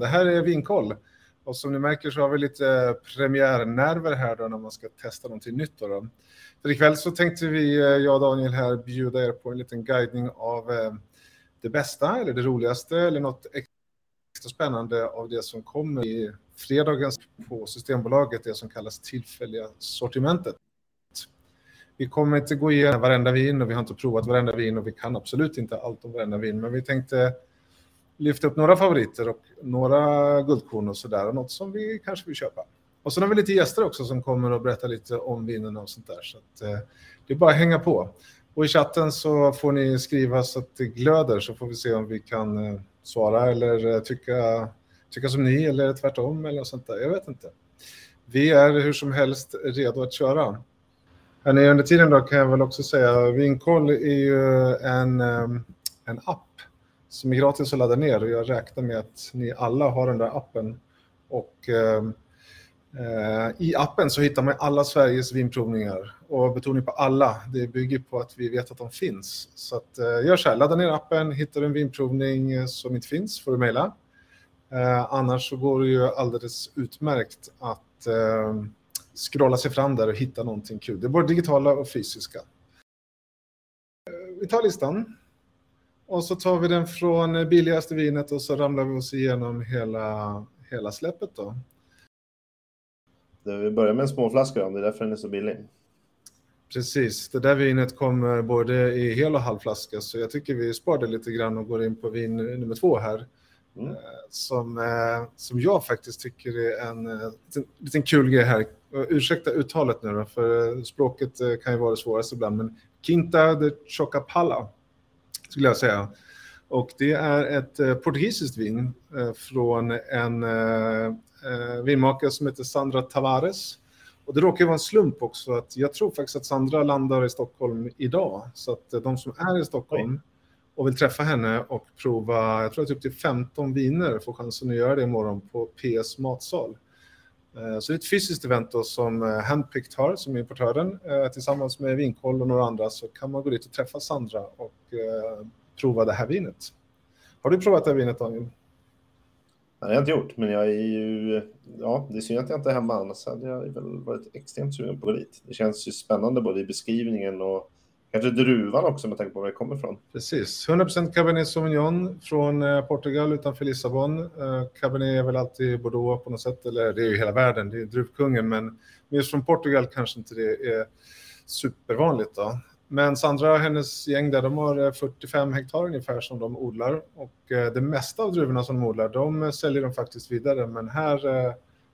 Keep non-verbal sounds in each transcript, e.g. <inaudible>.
Det här är Vinkoll. Och som ni märker så har vi lite premiärnerver här då när man ska testa någonting nytt. Då, då. För ikväll så tänkte vi, eh, jag och Daniel här, bjuda er på en liten guidning av eh, det bästa eller det roligaste eller något extra spännande av det som kommer i fredagens på Systembolaget, det som kallas tillfälliga sortimentet. Vi kommer inte gå igenom varenda vin och vi har inte provat varenda vin och vi kan absolut inte allt om varenda vin, men vi tänkte lyfta upp några favoriter och några guldkorn och sådär och något som vi kanske vill köpa. Och så har vi lite gäster också som kommer och berätta lite om vinerna och sånt där. Så att, eh, det är bara att hänga på. Och i chatten så får ni skriva så att det glöder så får vi se om vi kan eh, svara eller eh, tycka, tycka som ni eller tvärtom eller något sånt där. Jag vet inte. Vi är hur som helst redo att köra. Hörrni, under tiden då kan jag väl också säga Vinkoll är ju en, eh, en app som är gratis att ladda ner och jag räknar med att ni alla har den där appen. Och ehm, eh, i appen så hittar man alla Sveriges vinprovningar och betoning på alla, det bygger på att vi vet att de finns. Så att, eh, gör så här, ladda ner appen, hittar du en vinprovning eh, som inte finns får du mejla. Eh, annars så går det ju alldeles utmärkt att eh, scrolla sig fram där och hitta någonting kul. Det är både digitala och fysiska. Eh, vi tar listan. Och så tar vi den från billigaste vinet och så ramlar vi oss igenom hela, hela släppet då. Vi börjar med en småflaska då, det är därför den är så billig. Precis, det där vinet kommer både i hel och halvflaska så jag tycker vi sparar det lite grann och går in på vin nummer två här. Mm. Eh, som, eh, som jag faktiskt tycker är en liten, eh, liten kul grej här. Ursäkta uttalet nu då, för språket kan ju vara det svåraste ibland, men Quinta de Chocapalla skulle jag säga. Och det är ett eh, portugisiskt vin eh, från en eh, vinmakare som heter Sandra Tavares. Och det råkar vara en slump också att jag tror faktiskt att Sandra landar i Stockholm idag. Så att de som är i Stockholm och vill träffa henne och prova, jag tror att upp typ till 15 viner får chansen att göra det imorgon på PS matsal. Eh, så det är ett fysiskt event då som eh, Handpicked har, som är importören. Eh, tillsammans med Vinkoll och några andra så kan man gå dit och träffa Sandra och prova det här vinet. Har du provat det här vinet Daniel? Nej, det har jag inte gjort, men jag är ju... Ja, det är synd att jag inte är hemma, annars hade jag väl varit extremt sugen på att gå dit. Det känns ju spännande både i beskrivningen och Kanske druvan också med tanke på var det kommer ifrån. Precis, 100% Cabernet Sauvignon från eh, Portugal utanför Lissabon. Eh, Cabernet är väl alltid Bordeaux på något sätt, eller det är ju hela världen, det är druvkungen, men just från Portugal kanske inte det är supervanligt. Då. Men Sandra och hennes gäng där, de har eh, 45 hektar ungefär som de odlar och det mesta av druvorna som de odlar, de säljer de faktiskt vidare, men här,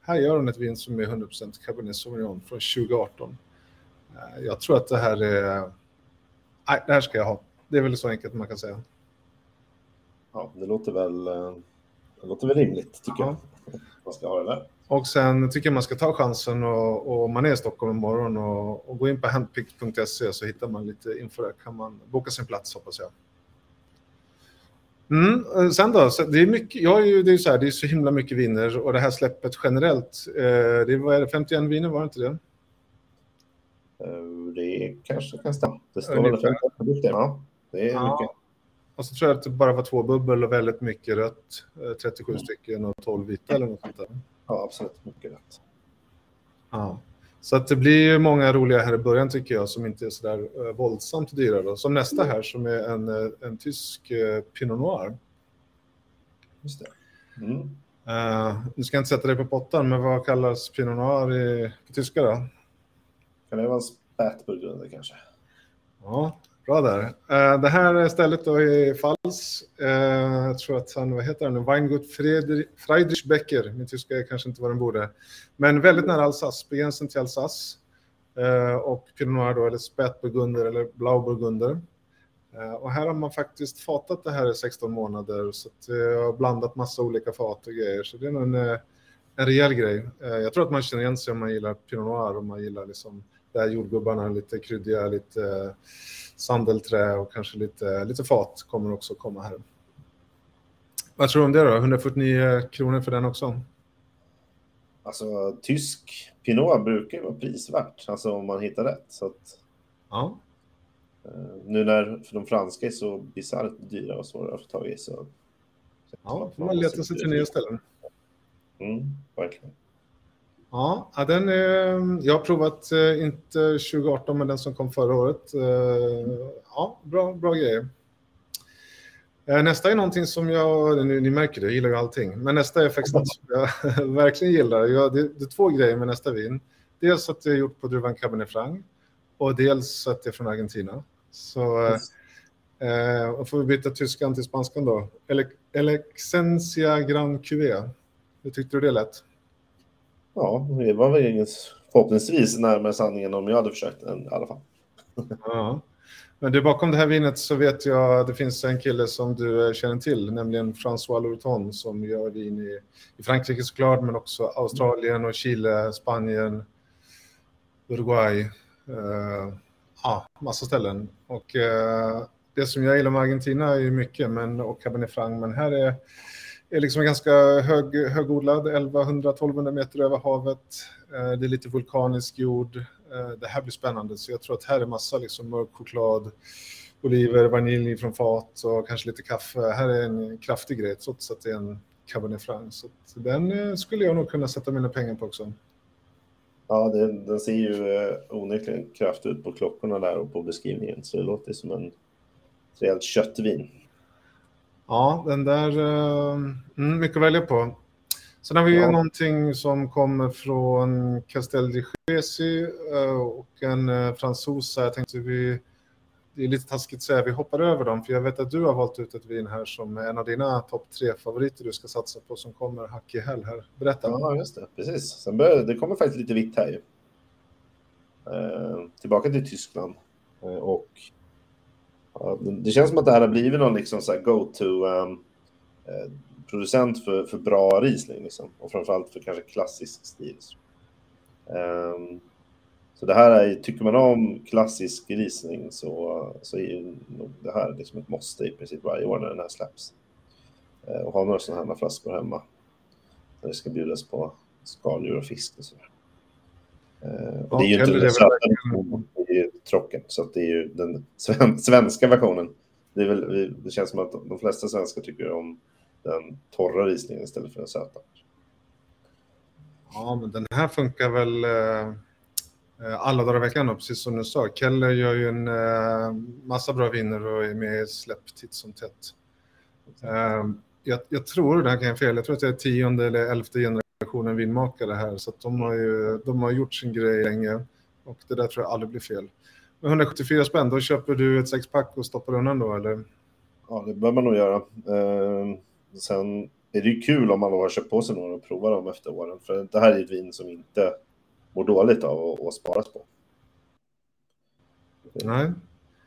här gör de ett vin som är 100% Cabernet Sauvignon från 2018. Jag tror att det här är nej, det här ska jag ha. Det är väl så enkelt man kan säga. Ja, det låter väl, eh, det låter väl rimligt tycker ja. jag. Man ska ha det där. Och sen tycker jag man ska ta chansen och, och man är i Stockholm imorgon och, och gå in på handpick.se så hittar man lite info där. kan man boka sin plats hoppas jag. Mm, eh, sen då, det är mycket, jag är ju, det är så här, det är så himla mycket viner och det här släppet generellt, eh, det var 51 viner var det inte det? Eh, det kanske kan stämma. Det står väl produkter. Ja, det är ja. mycket. Och så tror jag att det bara var två bubbel och väldigt mycket rött. 37 mm. stycken och 12 vita eller något sånt där. Ja, absolut. Mycket rött. Ja. Så att det blir många roliga här i början tycker jag som inte är så där uh, våldsamt dyra. Då. Som nästa här som är en, uh, en tysk uh, Pinot Noir. Just det. Mm. Uh, nu ska jag inte sätta dig på pottan, men vad kallas Pinot Noir i, på tyska då? Kan det vara en spätburgunder kanske? Ja, bra där. Uh, det här stället då är Fals. Uh, jag tror att han, vad heter han nu, Weingut Friedrich Becker. Min tyska är kanske inte vad den borde. Men väldigt nära Alsace, på gränsen till Alsace. Uh, och Pinot Noir då, eller spätburgunder eller blauburgunder. Och här har man faktiskt fatat det här i 16 månader så att jag har blandat massa olika fat och grejer. Så det är nog en, en rejäl grej. Jag tror att man känner igen sig om man gillar Pinot Noir om man gillar liksom där jordgubbarna, lite kryddiga, lite sandelträ och kanske lite, lite fat kommer också komma här. Vad tror du om det då? 149 kronor för den också? Alltså tysk Pinot brukar ju vara prisvärt, alltså om man hittar rätt. Så att, ja. Eh, nu när för de franska är så bisarrt dyra och svåra att få tag i så... Ja, får man leta sig till nya ställen. Mm, verkligen. Ja, den är, jag har provat eh, inte 2018 men den som kom förra året. Eh, ja, bra, bra grejer. Nästa är någonting som jag, ni, ni märker det, jag gillar ju allting. Men nästa är faktiskt något som jag <laughs> verkligen gillar. Jag, det, det, är två grejer med nästa vin. Dels att det är gjort på druvan Cabernet Franc och dels att det är från Argentina. Så yes. eh, får vi byta tyskan till spanskan då. Elexencia Gran Cuvée. Hur tyckte du det lät? Ja, det var väl förhoppningsvis närmare sanningen om jag hade försökt i alla fall. ja. Men du, bakom det här vinet så vet jag att det finns en kille som du eh, känner till, nämligen François Lourton som gör vin i, i Frankrike såklart, men också Australien och Chile, Spanien, Uruguay. Uh, ja, massa ställen. Och uh, det som jag gillar med Argentina är ju mycket, men, och Cabernet Franc, men här är är liksom ganska hög, högodlad, 1100-1200 meter över havet. Eh, det är lite vulkanisk jord. Eh, det här blir spännande, så jag tror att här är massa liksom mörk choklad, oliver, vanilj från fat och kanske lite kaffe. Här är en kraftig grej, trots att det är en Cabernet Franc. Så den eh, skulle jag nog kunna sätta mina pengar på också. Ja, den, den ser ju eh, onekligen kraftig ut på klockorna där och på beskrivningen, så det låter som en rejält köttvin. Ja, den där, mm, mycket att välja på. Sen har vi ja. någonting som kommer från Castel di Gesi eh, och en eh, fransos. Jag tänkte vi, det är lite taskigt att säga, vi hoppar över dem, för jag vet att du har valt ut ett vin här som är en av dina topp tre favoriter du ska satsa på som kommer hack i häl här. Berätta. Ja, just det. Precis. Sen börjar, det kommer faktiskt lite vitt här ju. Eh, tillbaka till Tyskland. Och det känns som att det här har blivit någon liksom så go-to um, eh, för, för bra Riesling liksom. och framförallt för kanske klassisk stil. Um, så det här är, tycker man om klassisk Riesling så, så är nog det här liksom ett måste i princip varje år när den här släpps. Uh, och ha några sådana här flaskor hemma. När det ska bjudas på skaldjur och fisk och sådär. Uh, och det är ju inte det trocken, så det är ju den <laughs> svenska versionen. Det, är väl, det känns som att de flesta svenskar tycker om den torra risningen istället för den söta. Ja, men den här funkar väl eh, eh alla dagar i veckan, precis som du sa. Keller gör ju en eh, massa bra viner och är med i släpp titt som tätt. Eh, jag, jag, tror, det här kan jag fel, jag tror att det är tionde eller elfte generationen vinmakare här, så de har ju de har gjort sin grej länge och det där tror jag aldrig blir fel. Med 174 spänn, då köper du ett sexpack och stoppar undan då, eller? Ja, det bör man nog göra. Uh, Sen är det ju kul om man har köpt på sig några och provar dem efter åren. För det här är ett vin som inte mår dåligt av att, att sparas på. Nej.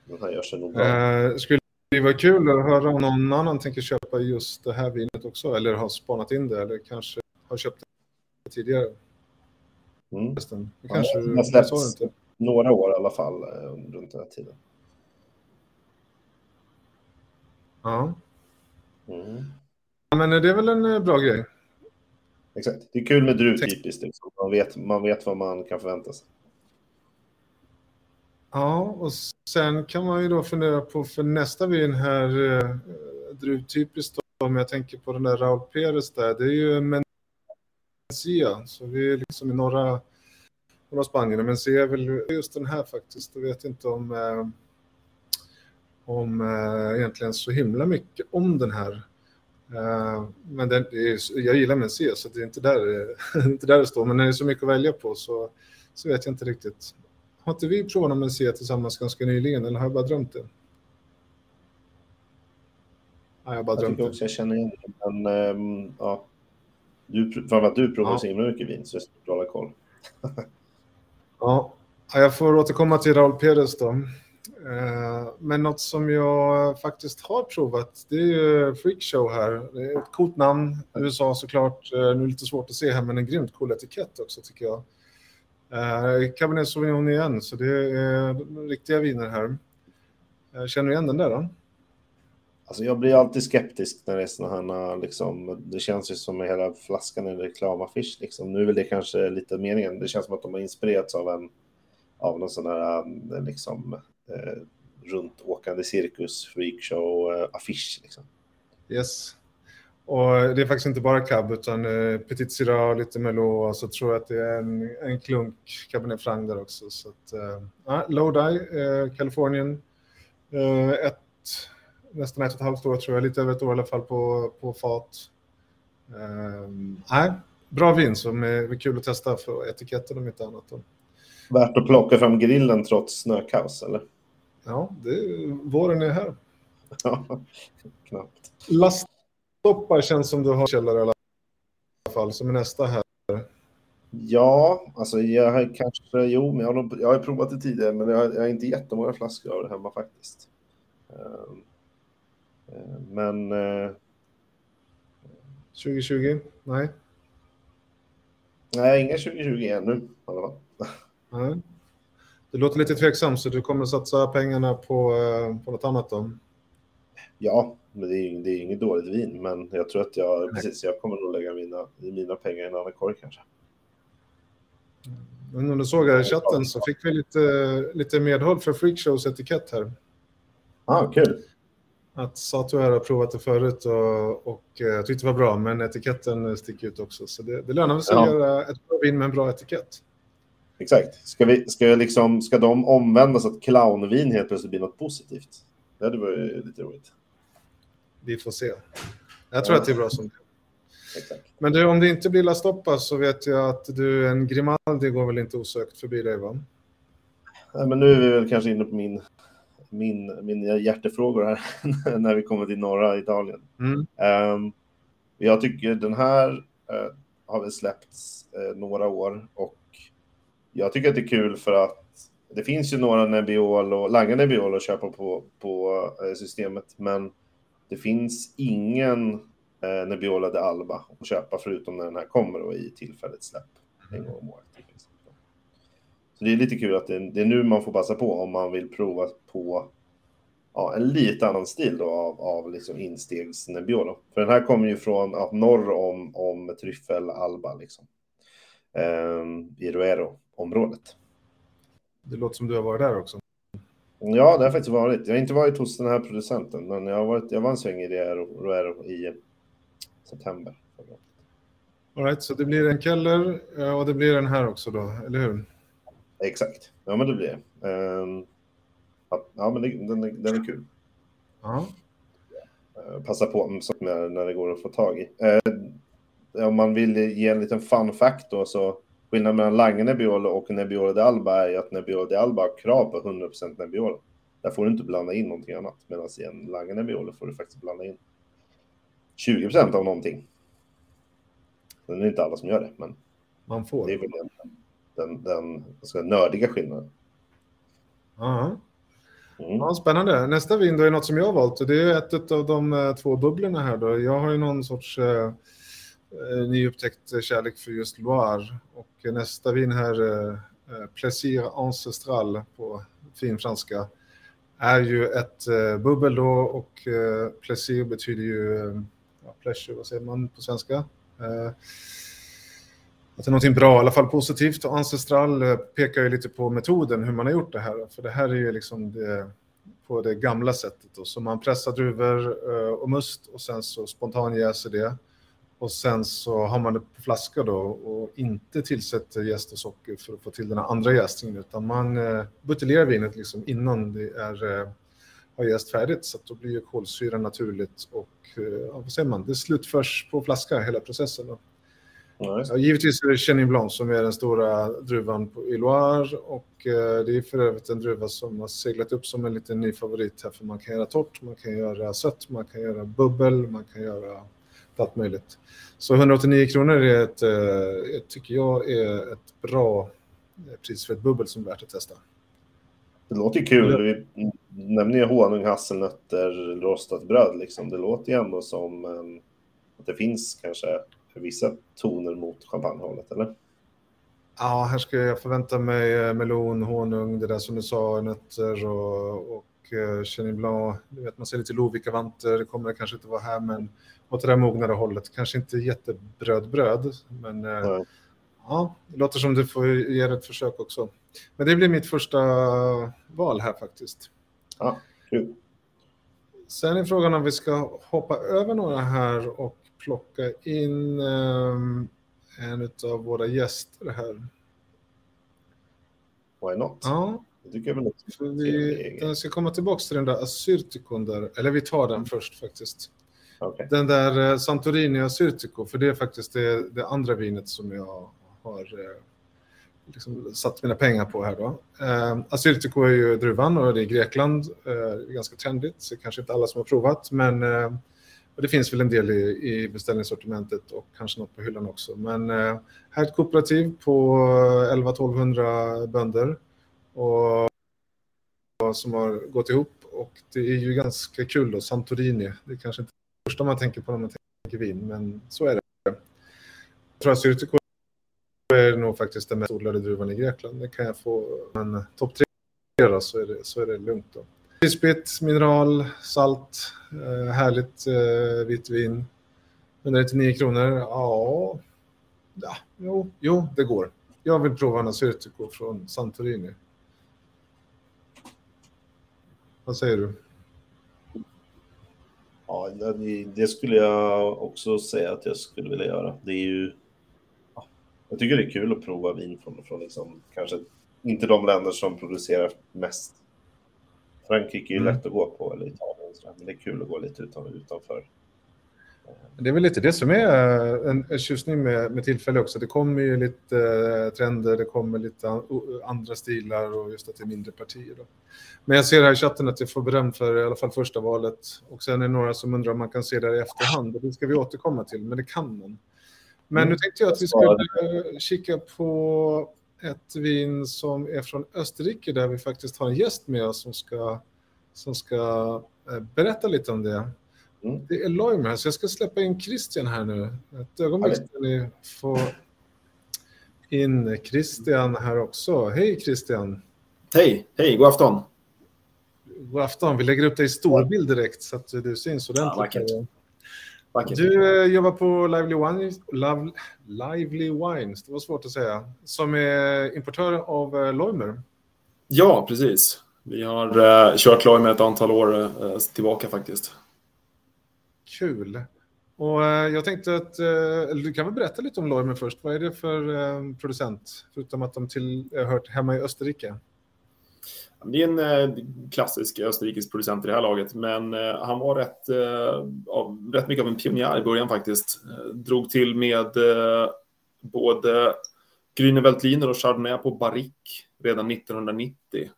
Den här gör sig nog bra. Eh, skulle det vara kul att höra om någon annan tänker köpa just det här vinet också. Eller har spanat in det. Eller kanske har köpt det tidigare. Mm. Det kanske ja, det släppts några år i alla fall eh, runt den här tiden. Ja. Mm. Men det är väl en eh, bra grej. Exakt. Det är kul med druvtypiskt. Liksom. Man, vet, man vet vad man kan förvänta sig. Ja, och sen kan man ju då fundera på för nästa vin här, eh, druvtypiskt då, om jag tänker på den där Raul Perez där, det är ju Mencia, så vi är liksom i norra, norra Spanien, men ser väl just den här faktiskt, jag vet inte om, eh, om eh, egentligen så himla mycket om den här. Uh, men den, är, jag gillar Menzies, så det är inte där, <laughs> inte där det står. Men när det är så mycket att välja på så, så vet jag inte riktigt. Har inte vi provat Menzies tillsammans ganska nyligen, eller har jag bara drömt det? Ja, jag bara jag drömt också jag känner igen det, men um, ja. Du, framförallt du provar ja. så himla mycket vin, så jag ska hålla koll. <laughs> ja, jag får återkomma till Raul Perez då. Eh, men något som jag faktiskt har provat, det är ju Freakshow här. Det är ett coolt namn, USA såklart. Eh, nu är det lite svårt att se här, men en grymt cool etikett också tycker jag. Eh, Cabernet Sauvignon igen, så det är riktiga viner här. Känner du igen den där då? Alltså jag blir alltid skeptisk när det är sådana här, liksom, det känns ju som hela flaskan är en reklamaffisch. Liksom. Nu är väl det kanske lite meningen. Det känns som att de har inspirerats av en av någon sån här eh, liksom, eh, runt åkande cirkus, freakshow, eh, affisch, Liksom. Yes. Och det är faktiskt inte bara cab utan eh, Petit Syrah, lite Melo och så alltså, tror jag att det är en, en klunk Cabernet Franc där också. Så att, eh, Lodi, eh, Kalifornien, eh, ett, nästan ett och ett halvt år tror jag, lite över ett år i alla fall på, på fat. Eh, bra vin som är, är kul att testa för etiketten om inte annat. Värt att plocka fram grillen trots snökaos eller? Ja, det, våren är här. Ja, <laughs> knappt. Lasttoppar känns som du har källare i alla fall, som är nästa här. Ja, alltså jag har kanske, jo, men jag har, jag har provat det tidigare, men jag har, jag har inte jättemånga flaskor av det hemma faktiskt. Eh, men... 2020? Eh, Nej. Nej, inga 2020 ännu i alla fall. Nej. Du låter lite tveksam, så du kommer satsa pengarna på, eh, på något annat då? Ja, men det är, det är inget dåligt vin, men jag tror att jag, precis, jag kommer nog lägga mina, mina pengar i en annan korg kanske. Men om du såg här i chatten så fick vi lite, lite medhåll för Freakshows etikett här. Ah, kul. Att Sato har provat det förut och, och jag tyckte det var bra, men etiketten sticker ut också. Så det, det lönar sig ja. att göra ett bra vin med en bra etikett. Exakt. Ska, vi, ska, liksom, ska de omvända så att clownvin helt plötsligt blir något positivt? Det hade varit lite roligt. Vi får se. Jag tror ja. att det är bra som det Exakt. Men du, om det inte blir La Stoppa så vet jag att du, en Grimaldi går väl inte osökt förbi dig, va? Nej, men nu är vi väl kanske inne på min, min, mina hjärtefrågor här <laughs> när vi kommer till norra Italien. Mm. Um, jag tycker den här uh, har väl släppts uh, några år och jag tycker att det är kul för att det finns ju några Nebbiolo, Langa Nebbiolo att köpa på, på uh, systemet, men det finns ingen eh, Nebbiolo de Alba att köpa förutom när den här kommer och i tillfälligt släpp en gång om året. Så det är lite kul att det är, nu man får passa på om man vill prova på ja, en lite annan stil då av, av liksom instegs Nebbiolo. För den här kommer ju från ja, norr om, om Tryffel Alba liksom. Um, I Roero-området. Det låter som du har varit där också. Ja, det har faktiskt varit. Jag har inte varit hos den här producenten, men jag, har varit, jag var en sväng i det Roero i september. All right, så det blir en Keller eh, och det blir den här också då, eller hur? Exakt, ja men det blir det. Um, ja, men det, den, är, den är kul. Ja. Uh, passa på när, när det går att få tag i. Uh, om man vill ge en liten fun fact då så skillnaden mellan Lange Nebbiolo och Nebbiolo de Alba är att Nebbiolo de Alba har krav på 100% Nebbiolo. Där får du inte blanda in någonting annat. Medan i en Lange Nebbiolo får du faktiskt blanda in 20 procent av någonting. Det är inte alla som gör det, men man får. det är väl den, den alltså, nördiga skillnaden. Ja. Mm. ja, spännande. Nästa vin då är något som jag har valt det är ett av de eh, två bubblorna här. Då. Jag har ju någon sorts eh, eh nyupptäckt kärlek för just Loire och nästa vin här, eh, eh, Plaisir Ancestral på fin franska, är ju ett eh, bubbel då och eh, Plaisir betyder ju ja, pleasure, vad säger man på svenska? Eh, att det är någonting bra, i alla fall positivt. Och Ancestral eh, pekar ju lite på metoden, hur man har gjort det här. För det här är ju liksom det, på det gamla sättet. Då. Så man pressar druvor eh, och must och sen så spontanjäser det. Och sen så har man det på flaska då och inte tillsätter jäst och socker för att få till den andra jäsningen utan man eh, buteljerar vinet liksom innan det är har jäst färdigt så att då blir ju kolsyran naturligt och ja, vad säger man, det slutförs på flaska hela processen. Då. Ja, givetvis är det Chenin Blanc som är den stora druvan på Loire och eh, det är för övrigt en druva som har seglat upp som en liten ny favorit här för man kan göra torrt, man kan göra sött, man kan göra bubbel, man kan göra allt möjligt. Så 189 kronor är ett, eh, tycker jag är ett bra pris för ett bubbel som är värt att testa. Det låter kul. Vi nämner ju honung, hasselnötter, rostat bröd. Liksom. Det låter ju ändå som att det finns kanske vissa toner mot champagnehållet, eller? Ja, här ska jag förvänta mig eh, melon, honung, det där som du sa, nötter och, och uh, Chenin Blanc. Du vet, man ser lite Lovikkavanter, det kommer det kanske inte vara här, men åt det där mognare hållet. Kanske inte jättebrödbröd, men uh, ja, det låter som du får ge det ett försök också. Men det blir mitt första val här faktiskt. Ja, kul. Sen är frågan om vi ska hoppa över några här och plocka in um, en av våra gäster här. Why not? Ja. Det tycker jag väl också. Vi, den ska komma tillbaka till den där Assyrtikon där, eller vi tar den först faktiskt. Okay. Den där eh, Santorini Assyrtiko, för det är faktiskt det, det andra vinet som jag har eh, liksom satt mina pengar på här då. Eh, Assyrtiko är ju druvan och det är Grekland, eh, ganska trendigt, så kanske inte alla som har provat, men eh, och det finns väl en del i, i beställningssortimentet och kanske något på hyllan också. Men eh, här är ett kooperativ på 11-1200 bönder och, och som har gått ihop och det är ju ganska kul då, Santorini. Det är kanske inte det första man tänker på när man tänker vin, men så är det. Jag är nog faktiskt den mest odlade druvan i Grekland. Det kan jag få, men topp tre då, så är det, så är det lugnt då. Krispigt, mineral, salt, eh, härligt eh, vitt vin. 199 kronor, ja, ja jo, jo, det går. Jag vill prova en Assyrtiko från Santorini. Vad säger du? Ja, det, skulle jag också säga att jag skulle vilja göra. Det är ju... Jag tycker det är kul att prova vin från, från liksom, kanske inte de länder som producerar mest. Frankrike är ju Mm. lätt att gå på, eller Italien, men det är kul att gå lite utan, utanför. Det är väl lite det som är eh, en, tjusning med, med tillfälle också. Det kommer ju lite eh, trender, det kommer lite andra stilar och just att det är mindre partier. Då. Men jag ser här i chatten att jag får beröm för i alla fall första valet. Och sen är det några som undrar om man kan se det i efterhand. Och det ska vi återkomma till, men det kan man. Men nu Mm. tänkte jag att vi skulle eh, kika på ett vin som är från Österrike där vi faktiskt har en gäst med oss som ska, som ska eh, berätta lite om det. Mm. Det är Loimer, så jag ska släppa in Christian här nu. Ett ögonblick ska ni få in Christian här också. Hej Christian! Hej, hej, god afton. God afton. Vi lägger upp dig i storbild direkt så att du syns ordentligt. vackert. Vackert. du eh, jobbar på Lively Wines, Love, Lively Wines, det var svårt att säga, som är importör av eh, Loimer. Ja, precis. Vi har uh, kört Loimer ett antal år eh, tillbaka faktiskt. Kul! Och eh, jag tänkte att, eh, du kan väl berätta lite om Loimer först. Vad är det för eh, producent? Förutom att de till, har hört hemma i Österrike. Det är en eh, klassisk österrikisk producent i det här laget, men eh, han var rätt, eh, rätt mycket av en pionjär i början faktiskt. Drog till med både Grüne Veltliner och Chardonnay på barrique redan 1990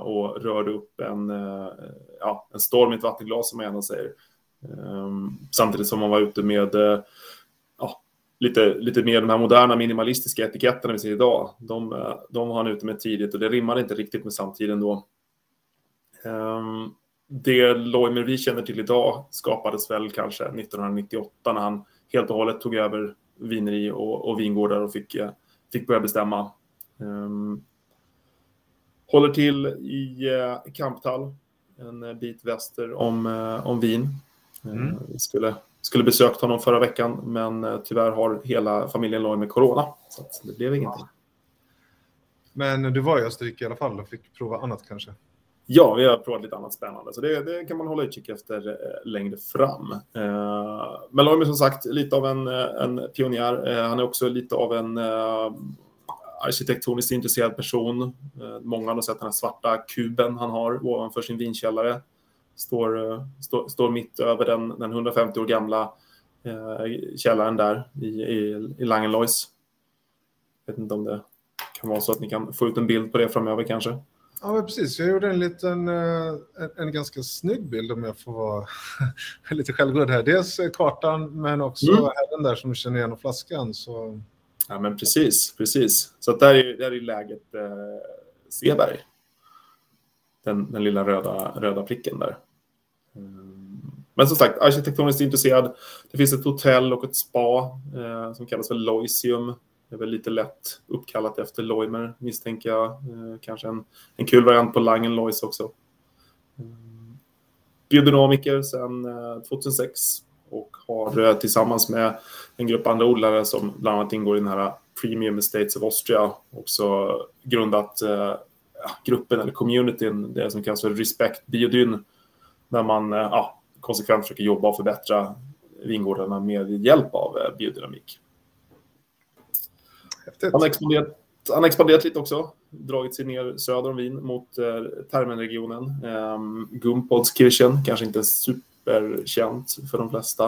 och rörde upp en, ja, en storm i ett vattenglas som man gärna säger. Samtidigt som man var ute med lite, lite mer de här moderna minimalistiska etiketterna vi ser idag. De, eh, de har han ute med tidigt och det rimmar inte riktigt med samtiden då. Um, det Loimer vi känner till idag skapades väl kanske 1998 när han helt och hållet tog över vineri och, och vingårdar och fick, eh, fick börja bestämma. Um, håller till i uh, Kamptall, en eh, bit väster om, eh, om Wien. Mm. Eh, Vi skulle, skulle besökt honom förra veckan, men eh, tyvärr har hela familjen Loimer corona, så det blev ingenting. Men du var i Österrike i alla fall och fick prova annat kanske? Ja, vi har provat lite annat spännande, så det, det kan man hålla utkik efter eh, längre fram. Eh, men Loimer som sagt, lite av en, eh, en pionjär. Eh, han är också lite av en eh, arkitektoniskt intresserad person. Många har sett den här svarta kuben han har ovanför sin vinkällare. Står, eh, står, står mitt över den, den 150 år gamla eh, källaren där i, i, i Langenlois. Jag vet inte om det kan vara så att ni kan få ut en bild på det framöver kanske. Ja, precis. Jag gjorde en liten, eh, en, en ganska snygg bild om jag får vara <laughs> lite självgod här. Dels eh, kartan, men också Mm. herren där som känner igen flaskan. Så Ja, men precis, precis. Så där är, där är läget eh, Seberg. Den, den lilla röda, röda pricken där. Eh, men som sagt, arkitektoniskt intresserad. Det finns ett hotell och ett spa eh, som kallas för Loisium. Det är väl lite lätt uppkallat efter Loimer, misstänker jag. Eh, kanske en, en kul variant på Langenlois också. Mm. Biodynamiker sedan eh, 2006 och har eh, tillsammans med en grupp andra odlare som bland annat ingår i den här Premium Estates of Austria också grundat eh, gruppen eller communityn, det som kallas för Respect Biodyn, där man eh, ja, konsekvent försöker jobba och förbättra vingårdarna med hjälp av eh, biodynamik. Häftigt. Han har expanderat, han expanderat lite också, dragit sig ner söder om Wien mot eh, Termenregionen. Eh, Gumpolskirchen, kanske inte superkänt för de flesta.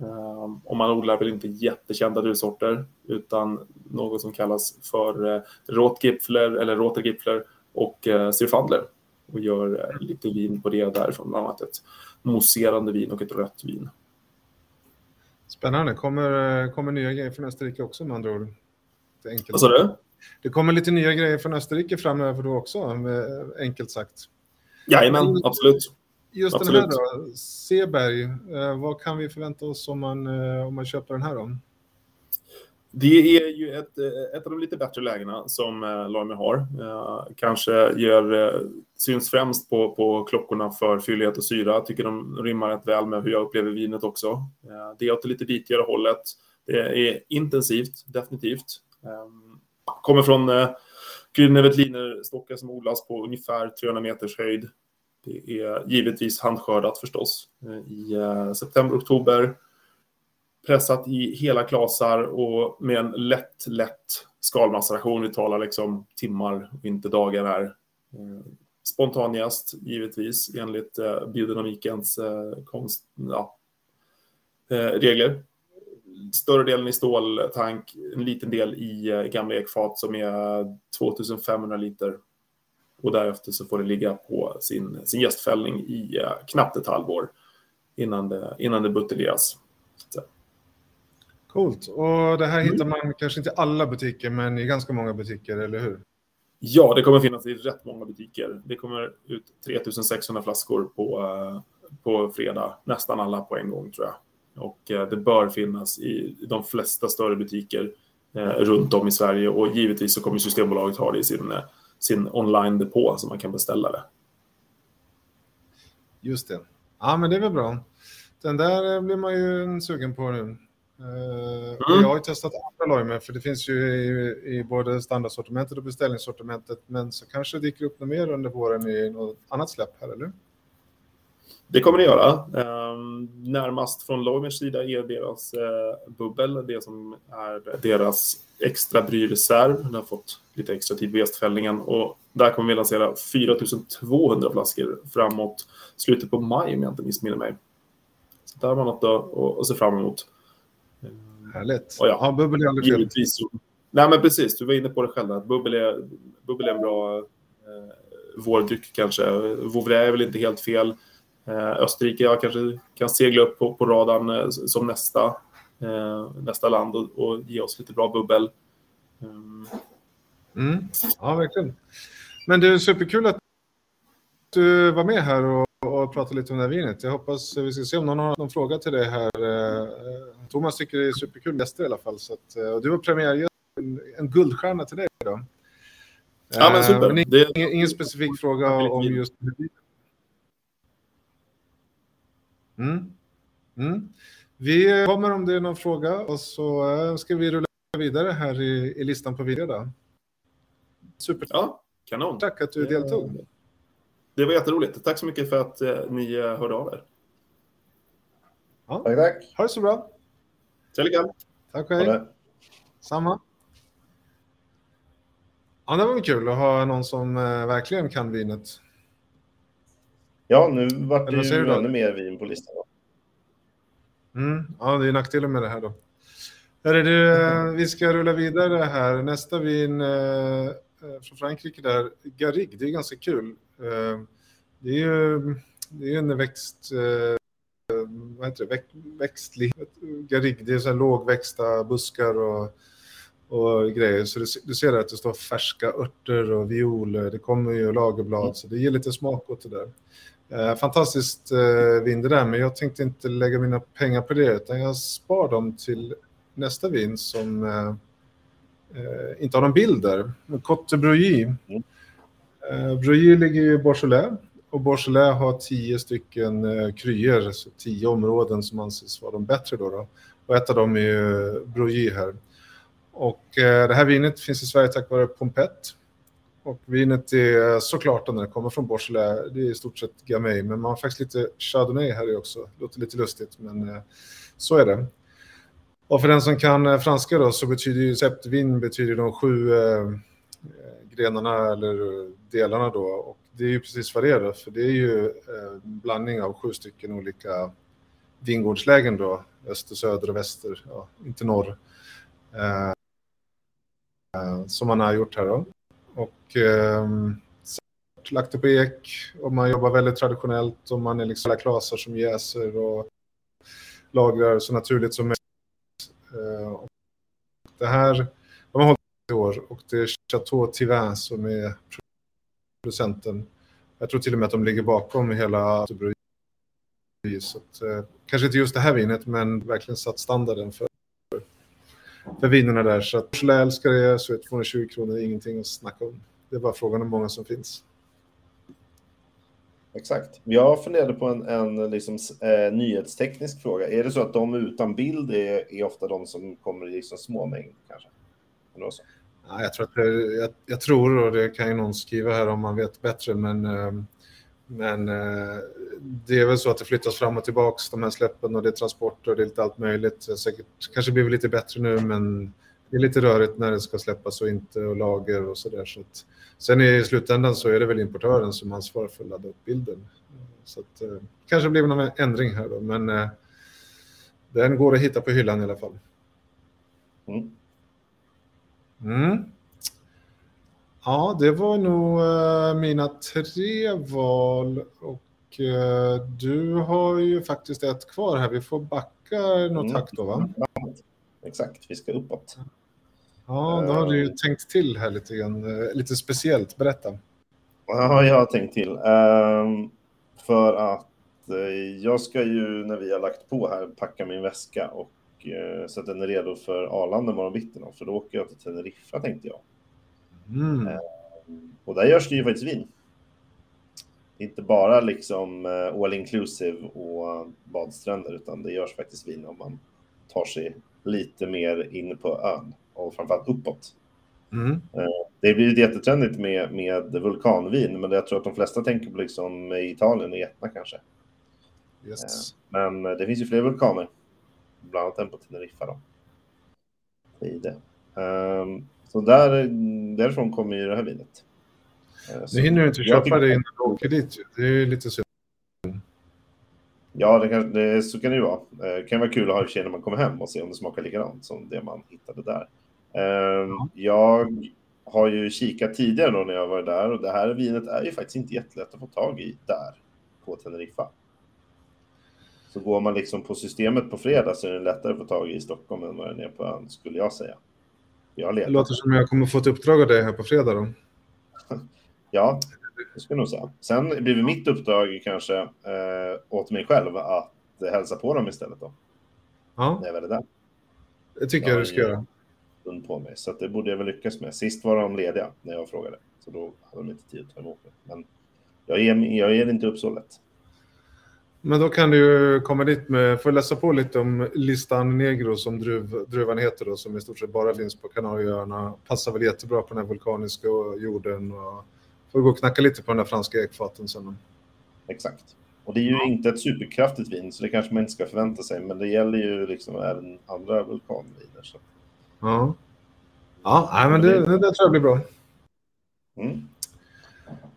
Eh, och man odlar väl inte jättekända druvsorter utan något som kallas för eh, Rotgipfler eller Rotergipfler och eh, Syrfandler och gör eh, lite vin på det därifrån, bland annat ett mousserande vin och ett rött vin. Spännande. Kommer, eh, kommer nya grejer från Österrike också med andra ord? Vad sa du? det kommer lite nya grejer från Österrike framöver då också, med, enkelt sagt. Jajamän, absolut. Just Absolut. den här då, Seberg, eh, vad kan vi förvänta oss om man, eh, om man köper den här då? Det är ju ett, eh, ett av de lite bättre lägena som eh, har. Eh, kanske gör, eh, syns främst på, på klockorna för fyllighet och syra. Tycker de rimmar rätt väl med hur jag upplever vinet också. Det är åt det lite bitigare hållet. Det är intensivt, definitivt. Kommer från eh, stockar som odlas på ungefär 300 meters höjd. Det är givetvis handskördat förstås i september, oktober pressat i hela klasar och med en lätt, lätt skalmaceration. Vi talar liksom timmar och inte dagar här. Eh, spontanjäst, givetvis, enligt eh, biodynamikens eh, konst, ja, eh, regler. Större delen i ståltank, en liten del i eh, gamla ekfat som är 2500 liter. Och därefter så får det ligga på sin, sin gästfällning i eh, knappt ett halvår innan det, innan det buteljeras. Coolt. Och det här hittar man kanske inte i alla butiker, men i ganska många butiker, eller hur? Ja, det kommer finnas i rätt många butiker. Det kommer ut 3600 flaskor på, eh, på fredag, nästan alla på en gång tror jag. Och eh, det bör finnas i de flesta större butiker eh, runt om i Sverige och givetvis så kommer Systembolaget ha det i sin, eh, sin online-depå så man kan beställa det. Just det. Ja, men det är väl bra. Den där blir man ju sugen på nu. Eh, Mm. jag har ju testat andra Loime, för det finns ju i, i både standardsortimentet och beställningssortimentet, men så kanske det dyker upp något mer under våren i något annat släpp här, eller? Det kommer det göra. Ehm, närmast från Loimers sida är deras eh, bubbel, det som är deras extra bryreserv. Den har fått lite extra tid vid gästfällningen och där kommer vi lansera 4200 flaskor framåt slutet på maj om jag inte missminner mig. Så där var något att, att, att se fram emot. Härligt. Och ja, ja, bubbel är aldrig fel. Givetvis. Nej, men precis. Du var inne på det själv. Att bubbel, är, bubbel är en bra eh, vårdryck kanske. Vouvray är väl inte helt fel. Eh, Österrike jag kanske kan segla upp på, på radarn eh, som nästa, eh, nästa land och, och ge oss lite bra bubbel. Mm. Mm. Ja, verkligen. Men det är superkul att du var med här och, och pratade lite om det här vinet. Jag hoppas vi ska se om någon har någon fråga till dig här. Eh, Thomas tycker det är superkul gäster i alla fall. Så att, eh, du var premiärgäst, en, guldstjärna till dig då. Ja, men super. Eh, men Det, ingen, ingen specifik fråga om just Mm. Mm. Vi kommer om det är någon fråga och så eh, ska vi rulla vidare här i, i listan på video. Då. Super. ja, kanon. Tack att du deltog. Det var jätteroligt. Tack så mycket för att eh, ni eh, hörde av er. Tack, tack. Ha det så bra. Trevlig. Tack själv. det. Samma. Ja, det var kul att ha någon som eh, verkligen kan vinet. Ja, nu vart det ju ännu mer vin på listan. då. Mm. Ja, det är nackdelen med det här då. Hörru, du, eh, vi ska rulla vidare här. Nästa vin eh, eh, från Frankrike där, Garrigue, det är ganska kul. Eh, det är ju det är en växt, eh, vad heter det, Väx, växtlig, det är så här lågväxta buskar och, och grejer. Så du, ser att det står färska örter och violer, det kommer ju lagerblad, så det ger lite smak åt det där. Eh, fantastiskt vin det där, men jag tänkte inte lägga mina pengar på det, utan jag spar dem till nästa vin som eh, inte har någon bild där. Cote Breuilly. Mm. Eh, Bruyer ligger i Beaujolais och Beaujolais har tio stycken eh, kryer, alltså tio områden som anses vara de bättre då. då. Och ett av dem är ju Breuilly här. Och eh, det här vinet finns i Sverige tack vare Pompett. Och vinet är såklart när det kommer från Beaujolais, det är i stort sett Gamay, men man har faktiskt lite Chardonnay här också. Det Låter lite lustigt, men så är det. Och för den som kan franska då så betyder ju septvin betyder de sju eh, grenarna eller delarna då. Och det är ju precis vad det är då, för det är ju eh, blandning av sju stycken olika vingårdslägen då, öster, söder och väster, ja, inte norr. Eh, som man har gjort här då. Och eh, lagt det på ek och man jobbar väldigt traditionellt och man är liksom alla klasar som jäser och lagrar så naturligt som möjligt. Eh, det här, i år och det är Chateau Tivin som är producenten. Jag tror till och med att de ligger bakom hela så att, eh, kanske inte just det här vinet, men verkligen satt standarden för, för vinerna där. Så att jag älskar det, så är 220 kronor ingenting att snacka om. Det är bara frågan om många som finns. Exakt. Jag funderade på en, en liksom, eh, nyhetsteknisk fråga. Är det så att de utan bild är, är ofta de som kommer i liksom små mängder kanske? Eller så? Ja, jag, tror att det, jag, jag, tror, och det kan ju någon skriva här om man vet bättre, men, eh, men eh, det är väl så att det flyttas fram och tillbaka, de här släppen och det är transporter och det är lite allt möjligt. Säkert, kanske blir det lite bättre nu, men det är lite rörigt när det ska släppas och inte och lager och sådär. Så att, sen i slutändan så är det väl importören som ansvarar för att ladda upp bilden. Så att, eh, kanske blir det någon ändring här då, men eh, den går att hitta på hyllan i alla fall. Mm. Mm. Ja, det var nog uh, mina tre val och uh, du har ju faktiskt ett kvar här. Vi får backa något mm. hack då, va? Exakt, vi ska uppåt. Ja, då har du ju uh, tänkt till här lite grann, lite speciellt. Berätta. Ja, jag har tänkt till. Um, för att jag ska ju, när vi har lagt på här, packa min väska och Eh, så att den är redo för Arlanda imorgon bitti. För då åker jag till Teneriffa tänkte jag. Mm. Eh, och där görs det ju faktiskt vin. Inte bara liksom eh, all inclusive och badstränder utan det görs faktiskt vin om man tar sig lite mer in på ön och framförallt uppåt. Mm. Det blir jättetrendigt med, med vulkanvin, men jag tror att de flesta tänker på liksom Italien och Etna kanske. Yes. Men det finns ju fler vulkaner bland annat en på Teneriffa. Då. I det. Um, så där, därifrån kommer ju det här vinet. Uh, nu hinner du inte köpa det innan du åker dit. Det är lite synd. Ja, det kan, det, så kan det ju vara. Det uh, kan vara kul att ha i sig när man kommer hem och se om det smakar likadant som det man hittade där. Ja. Jag har ju kikat tidigare då när jag var där och det här vinet är ju faktiskt inte jättelätt att få tag i där på Teneriffa. Så går man liksom på systemet på fredag så är det lättare att få tag i i Stockholm än vad det är på ön, skulle jag säga. Jag det låter som jag kommer få ett uppdrag av dig här på fredag då. <laughs> ja, det skulle jag nog säga. Sen blir det mitt uppdrag kanske eh, åt mig själv att hälsa på dem istället då. Ja. När jag väl är där. Det tycker jag, jag du ska göra. på mig, så det borde jag väl lyckas med. Sist var de lediga när jag frågade, så då hade de inte tid att ta emot mig. Men jag ger, jag ger inte upp så lätt. Men då kan du ju komma dit med, får läsa på lite om Listan Negro som druv, druvan heter då, som i stort sett bara finns på Kanarieöarna. Passar väl jättebra på den här vulkaniska jorden och får gå och knacka lite på den där franska ekfaten sen. Exakt. Och det är ju ja. inte ett superkraftigt vin, så det kanske man inte ska förvänta sig, men det gäller ju liksom även andra vulkanviner. Så. Ja, ja nej, men det, det, det tror jag blir bra. Mm.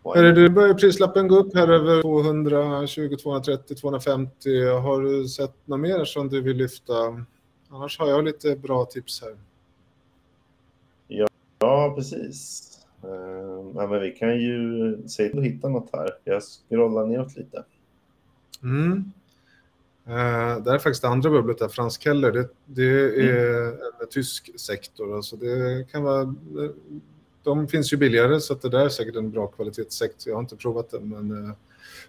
Hörru, du börjar prislappen gå upp här över 220, 230, 250. Har du sett något mer som du vill lyfta? Annars har jag lite bra tips här. Ja, ja precis. Uh, ja, men vi kan ju se till att hitta något här. Jag scrollar neråt lite. Mm. Uh, det är faktiskt det andra bubblet där, Fransk Keller. Det, det är mm. en tysk sektor. Alltså det kan vara de finns ju billigare så att det där är säkert en bra kvalitetssekt. Jag har inte provat den men eh,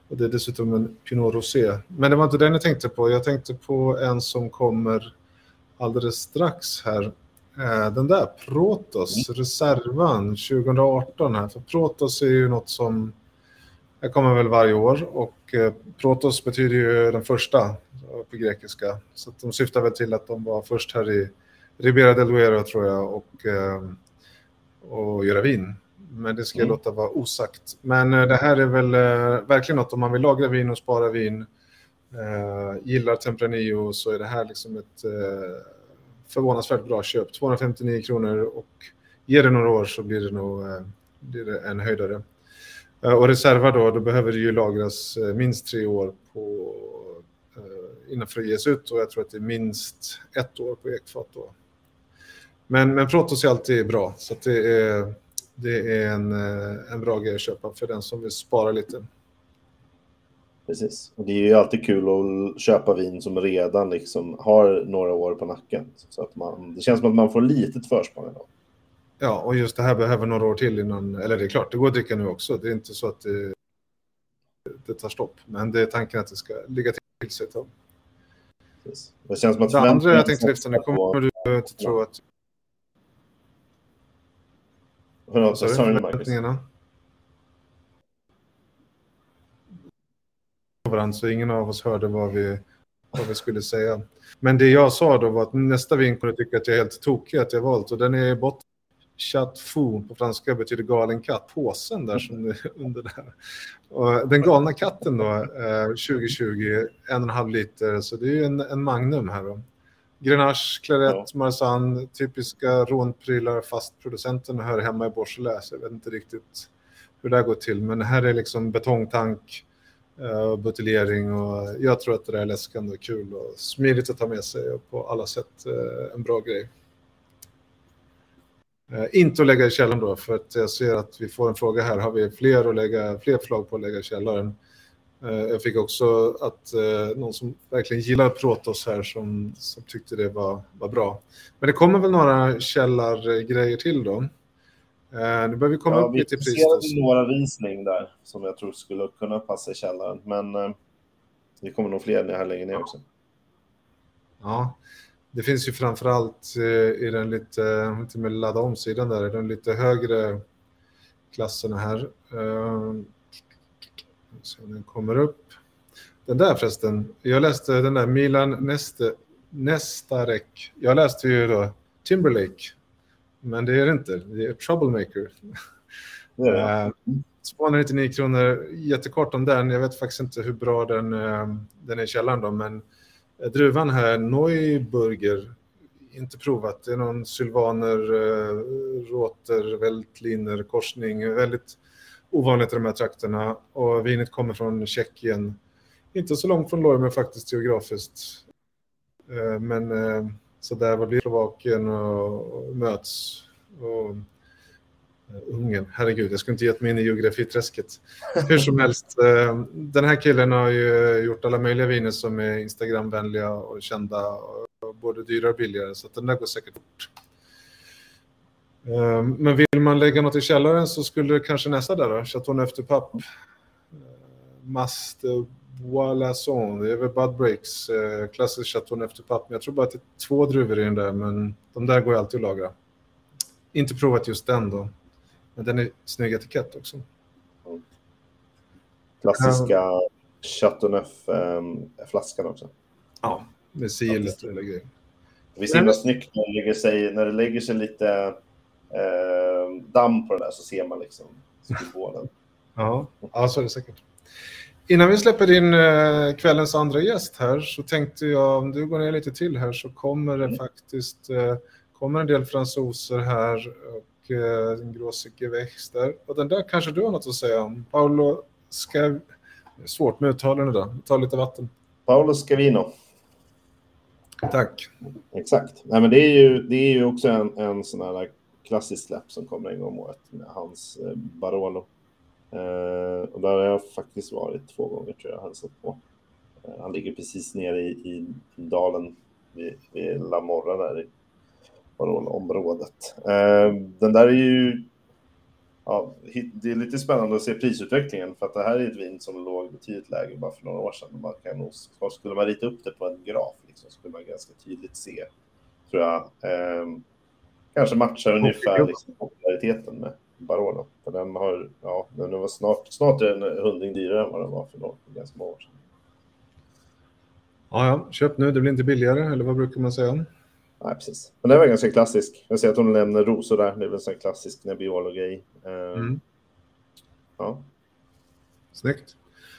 och det är dessutom en Pinot Rosé. Men det var inte den jag tänkte på. Jag tänkte på en som kommer alldeles strax här. Eh, den där, Protos, mm. Reservan 2018 här. För Protos är ju något som jag kommer väl varje år och eh, Protos betyder ju den första på grekiska. Så de syftar väl till att de var först här i Ribera del Duero tror jag och och göra vin. Men det ska jag Mm. låta vara osagt. Men eh, det här är väl eh, verkligen något om man vill lagra vin och spara vin. Eh, gillar Tempranillo så är det här liksom ett förvånansvärt bra köp. 259 kronor och ger det några år så blir det nog blir det en höjdare. Och reserva då, då behöver det ju lagras minst tre år på, innan att ges ut och jag tror att det är minst ett år på ekfat då. Men, men Protos är alltid bra så det är, det är en, eh, en bra grej att köpa för den som vill spara lite. Precis. Och det är ju alltid kul att köpa vin som redan liksom har några år på nacken. Så att man, det känns som att man får litet försprång idag. Ja, och just det här behöver några år till innan, eller det är klart, det går att dricka nu också. Det är inte så att det, det tar stopp, men det är tanken att det ska ligga till sig ett tag. Precis. Det känns som att Det andra jag tänkte lyfta nu, kommer du inte tro att... Sorry, sorry, Marcus. förväntningarna. varandra, så ingen av oss hörde vad vi, vad vi skulle säga. Men det jag sa då var att nästa vin kommer tycka att jag är helt tokig att jag valt och den är i botten. Chat fou på franska betyder galen katt. Påsen där som är under där. Och den galna katten då, eh, 2020, en och en halv liter, så det är ju en, en magnum här då. Grenache, Claret, Marsanne, typiska rånprylar, fast producenten hör hemma i Beaujolais. Jag vet inte riktigt hur det här går till, men här är liksom betongtank, eh, buteljering och jag tror att det där är läskande och kul och smidigt att ta med sig och på alla sätt eh, en bra grej. Eh, inte att lägga i källaren då, för att jag ser att vi får en fråga här. Har vi fler, att lägga, fler förslag på att lägga i källaren? Eh, jag fick också att eh, någon som verkligen gillar Protos här som, som tyckte det var, var bra. Men det kommer väl några källargrejer till då. Eh, nu börjar vi komma Ja, upp vi lite i pris. ser då. några visning där som jag tror skulle kunna passa i källaren. Men det kommer nog fler här längre ner också. Ja, det finns ju framförallt eh, i den lite, lite mer ladda om-sidan där, i den lite högre klasserna här. Se om den kommer upp. Den där förresten, jag läste den där Milan Neste, Nestarek. Jag läste ju då Timberlake, men det är det inte, det är Troublemaker. Det. Eh, 299 kronor, jättekort om den. Jag vet faktiskt inte hur bra den, eh, den är i källaren då, men druvan här, Neuburger, inte provat. Det är någon sylvaner, eh, råter, vältliner, korsning. Väldigt ovanligt i de här trakterna. Och vinet kommer från Tjeckien. Inte så långt från Lormer faktiskt geografiskt. Eh, Men eh, så där var vi Slovakien och, möts. Och, eh, Ungern, herregud, jag skulle inte gett mig in i geografiträsket. <laughs> Hur som helst, den här killen har ju gjort alla möjliga viner som är Instagramvänliga och kända, både dyra och billigare, så att den där går säkert fort. Eh, Men vill man lägga något i källaren så skulle det kanske nästa där då, Chateau Neuf du Pape. Eh, Mast Boislasson, det är väl Bud Breaks, eh, klassisk Chateau du Pape. Men jag tror bara att det är två druvor i den där, men de där går ju alltid att lagra. Inte provat just den då. Men den är snygg etikett också. Klassiska Chateauneuf-flaskan också. Ja, med sigillet eller grejer. Det är så himla snyggt när det lägger sig, när det lägger sig lite eh, damm på det där så ser man liksom symbolen. <laughs> Ja, ja, så är det säkert. Innan vi släpper in eh, kvällens andra gäst här så tänkte jag om du går ner lite till här så kommer det faktiskt eh, kommer en del fransoser här och eh, en gråsig växter. Och den där kanske du har något att säga om. Paolo ska... Svårt med uttalen idag. Ta lite vatten. Paolo Scavino. Tack. Exakt. Nej, men det, är ju, det är ju också en, en sån här klassiskt släpp som kommer en gång om året med hans eh, Barolo. Eh, och där har jag faktiskt varit två gånger tror jag hälsat på. Eh, han ligger precis nere i, i dalen vid, vid La Morra där i Barolo-området. Eh, den där är ju Ja, det är lite spännande att se prisutvecklingen för att det här är ett vin som låg betydligt lägre bara för några år sedan. Man kan nog, skulle man rita upp det på en graf liksom, skulle man ganska tydligt se, tror jag, eh, kanske matchar ungefär liksom, populariteten med Barolo. För den har, ja, den var snart, snart är den en hundring dyrare än vad den var för några, ganska många år sedan. Ja, ja, köp nu. Det blir inte billigare, eller vad brukar man säga? Nej, precis. Men det var ganska klassisk. Jag ser att hon nämner rosor där. Det är väl en sån klassisk Nebbiolo-grej. Uh, mm. Ja. Snyggt.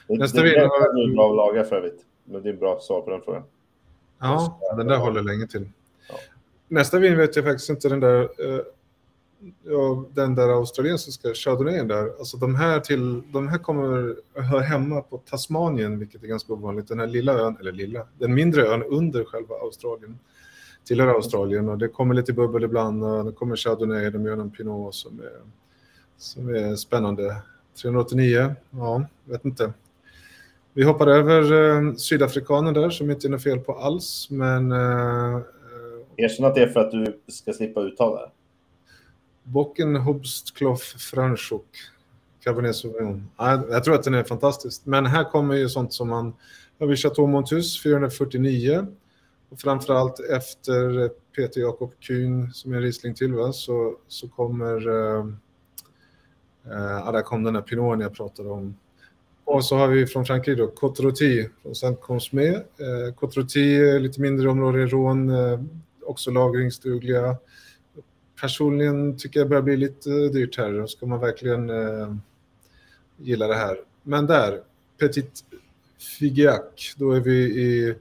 Nästa det, det är bra att laga för övrigt. Men det är bra svar på den frågan. Ja, den där håller länge till. Nästa vin vet jag faktiskt inte den där. eh, ja, den där australiensiska chardonnayen där. Alltså de här, till, de här kommer hör hemma på Tasmanien, vilket är ganska ovanligt. Den här lilla ön, eller lilla, den mindre ön under själva Australien tillhör Australien och det kommer lite bubbel ibland och det kommer chardonnay, de gör en pinot som är, som är spännande. 389, ja, vet inte. Vi hoppar över eh, sydafrikanen där som inte är något fel på alls, men... Eh, Erkänn att det är för att du ska slippa uttala det. Bocken Hobstkloff Franschuk, Cabernet Sauvignon. Jag tror att den är fantastisk. Men här kommer ju sånt som man har Chateau Montus 449. Och framförallt efter Peter Jakob Kuhn som är Riesling till va? Så, så kommer eh, eh där kom den här pinoten jag pratade om. Och så har vi från Frankrike då Cotroti från Saint-Consmé. Eh, Cotroti, lite mindre område i Rhône, eh, också lagringsdugliga personligen tycker jag det börjar bli lite dyrt här. Då ska man verkligen eh, gilla det här. Men där, Petit Figeac, då är vi i,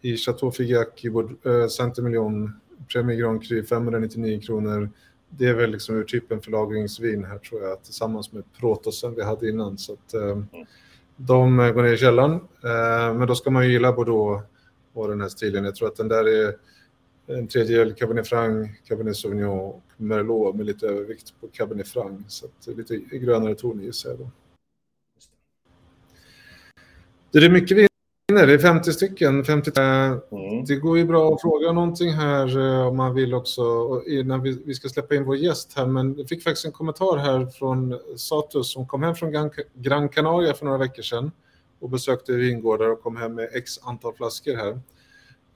i Chateau Figeac i vår eh, Centermiljon, Premier Grand Cru, 599 kronor. Det är väl liksom ur typen för lagringsvin här tror jag, tillsammans med Protosen vi hade innan. Så att, eh, de eh, går ner i källaren. Eh, men då ska man ju gilla Bordeaux och den här stilen. Jag tror att den där är en tredjedel Cabernet Franc, Cabernet Sauvignon och Merlot med lite övervikt på Cabernet Franc. Så lite grönare ton gissar jag då. Det är mycket viner, det är 50 stycken. 50, mm. Det går ju bra att fråga någonting här eh, om man vill också innan vi, vi ska släppa in vår gäst här. Men jag fick faktiskt en kommentar här från Satus som kom hem från Gran, Gran Canaria för några veckor sedan och besökte vingårdar och kom hem med x antal flaskor här.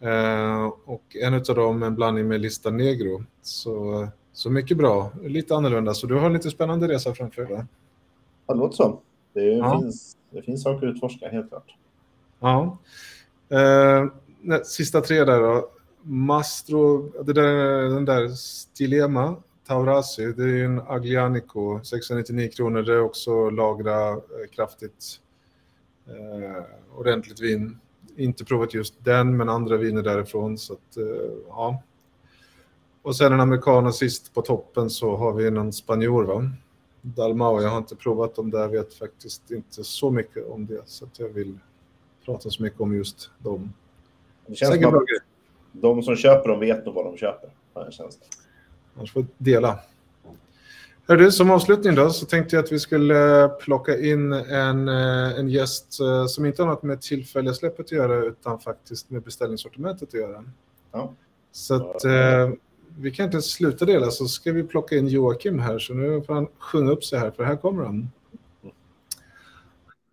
Eh, och en av dem en blandning med Lista Negro. Så, så mycket bra, lite annorlunda. Så du har en lite spännande resa framför dig. Ja, det låter så. Det, ja. finns, det finns saker att utforska, helt klart. Ja. Eh, sista tre där då. Mastro, det där, den där Stilema Taurasi, det är en Aglianico, 699 kronor. Det är också lagra eh, kraftigt eh, ordentligt vin inte provat just den, men andra viner därifrån. Så att, eh, ja. Och sen en amerikan sist på toppen så har vi en spanjor, va? Dalmau. Jag har inte provat dem där, vet faktiskt inte så mycket om det. Så att jag vill prata så mycket om just dem. Det känns som att de som köper dem vet nog vad de köper. Annars får dela. Hörru, som avslutning då så tänkte jag att vi skulle eh, plocka in en, eh, en gäst eh, som inte har något med tillfälliga släppet att göra utan faktiskt med beställningssortimentet att göra. Ja. Så att eh, vi kan inte sluta dela så ska vi plocka in Joakim här så nu får han sjunga upp sig här för här kommer han.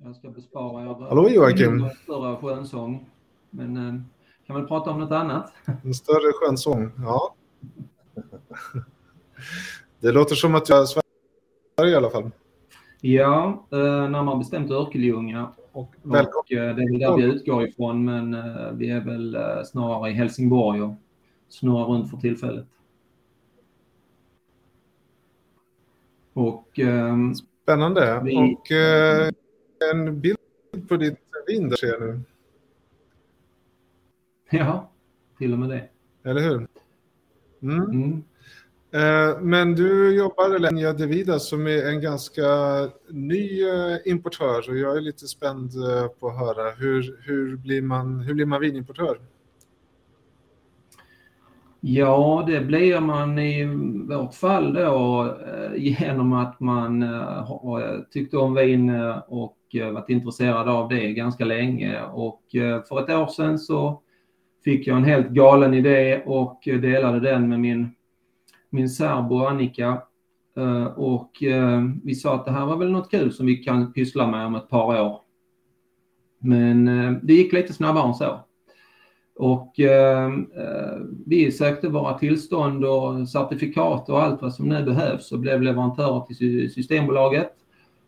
Jag ska bespara er Hallå Joakim! En större skönsång. Men kan väl prata om något annat? En större skönsång, ja. <laughs> Det låter som att jag är Sverige i alla fall. Ja, eh, närmare bestämt Örkelljunga. Och, och eh, det är väl där vi utgår ifrån, men eh, vi är väl snarare i Helsingborg och snurrar runt för tillfället. Och, eh, Spännande. Vi, och en bild på ditt vin där ser jag nu. Ja, till och med det. Eller hur? Mm. Mm. Eh, men du jobbar i Lenya Devida som är en ganska ny eh, importör. Och jag är lite spänd eh, på att höra. Hur, hur, blir, man, hur blir man vinimportör? Ja, det blir man i vårt fall då genom att man har tyckt om vin och varit intresserad av det ganska länge. Och för ett år sedan så fick jag en helt galen idé och delade den med min min särbo Annika eh, och eh, vi sa att det här var väl något kul som vi kan pyssla med om ett par år. Men eh, det gick lite snabbare än så. Och vi sökte våra tillstånd och certifikat och allt vad som nu behövs och blev leverantörer till Systembolaget.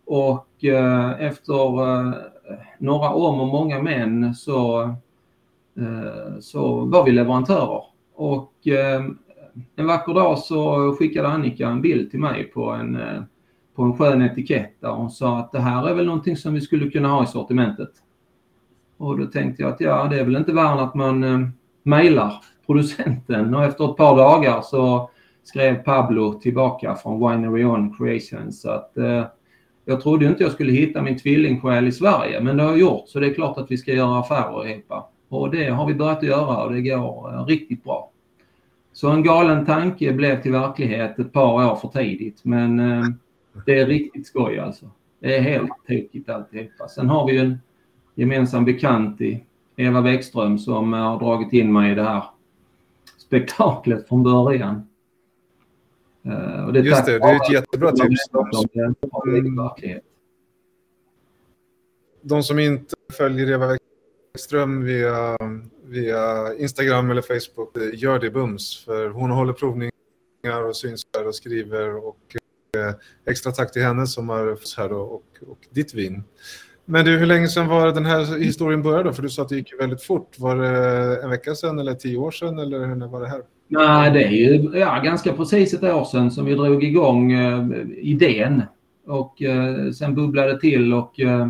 Och efter några om och många men så, så var vi leverantörer och en vacker dag så skickade Annika en bild till mig på en, eh, på en skön etikett där hon sa att det här är väl någonting som vi skulle kunna ha i sortimentet. Och då tänkte jag att ja, det är väl inte värre att man eh, mejlar producenten och efter ett par dagar så skrev Pablo tillbaka från Winery On Creations att eh, jag trodde inte jag skulle hitta min tvillingsjäl i Sverige men det har jag gjort så det är klart att vi ska göra affärer ihop. Och det har vi börjat göra och det går eh, riktigt bra. Så en galen tanke blev till verklighet ett par år för tidigt men eh, det är riktigt skoj alltså. Det är helt tokigt alltihopa. Sen har vi ju en gemensam bekant i Eva Bäckström som har dragit in mig i det här spektaklet från början. Uh, och det Just det, det är ett jättebra tips. Mm. De som inte följer Eva Bäckström via, via Instagram eller Facebook, eh, gör det bums. För hon håller provningar och syns här och skriver. Och eh, extra tack till henne som har fått här då, och, och ditt vin. Men du, hur länge sedan var den här historien började? För du sa att det gick väldigt fort. Var det en vecka sedan eller tio år sedan eller när var det här? Nej, det är ju ja, ganska precis ett år sedan som vi drog igång eh, idén. Och eh, sen bubblade det till och eh,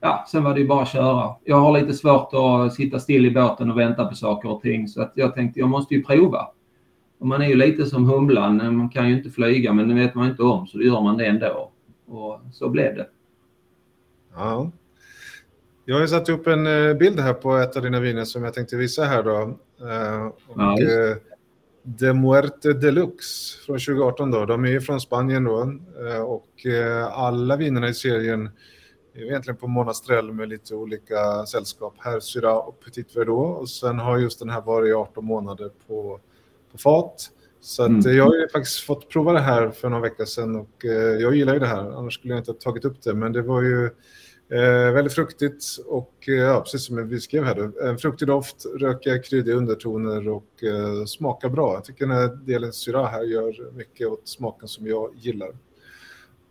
ja, sen var det ju bara att köra. Jag har lite svårt att sitta still i båten och vänta på saker och ting så att jag tänkte jag måste ju prova. Och man är ju lite som humlan, man kan ju inte flyga men det vet man inte om så då gör man det ändå. Och så blev det. Ja. Jag har satt upp en eh, bild här på ett av dina viner som jag tänkte visa här då. Eh, och, ja, eh, De Muerte Deluxe från 2018 då. De är ju från Spanien då. Och alla vinerna i serien egentligen på Monastrell med lite olika sällskap. Här Syra och Petit Verdot. Och sen har just den här varit i 18 månader på, på fat. Så att, mm. jag har ju faktiskt fått prova det här för några veckor sedan och eh, jag gillar ju det här. Annars skulle jag inte ha tagit upp det. Men det var ju eh, väldigt fruktigt och eh, ja, precis som vi skrev här då. En fruktig doft, rökiga, kryddiga undertoner och eh, smakar bra. Jag tycker den här delen syra här gör mycket åt smaken som jag gillar.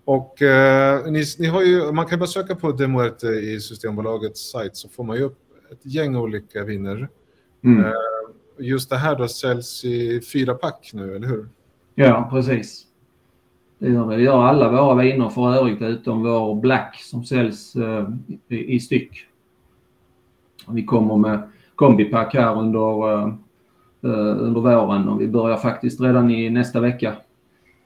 Och eh, ni, ni, har ju, man kan bara söka på Demuerte i Systembolagets sajt så får man ju upp ett gäng olika viner. Mm. Eh, just det här då säljs i fyra pack nu, eller hur? Ja, precis. Det gör det. Det gör alla våra viner för övrigt utom vår Black som säljs uh, i, i, styck. Vi kommer med kombipack här under, uh, uh, under våren och vi börjar faktiskt redan i nästa vecka.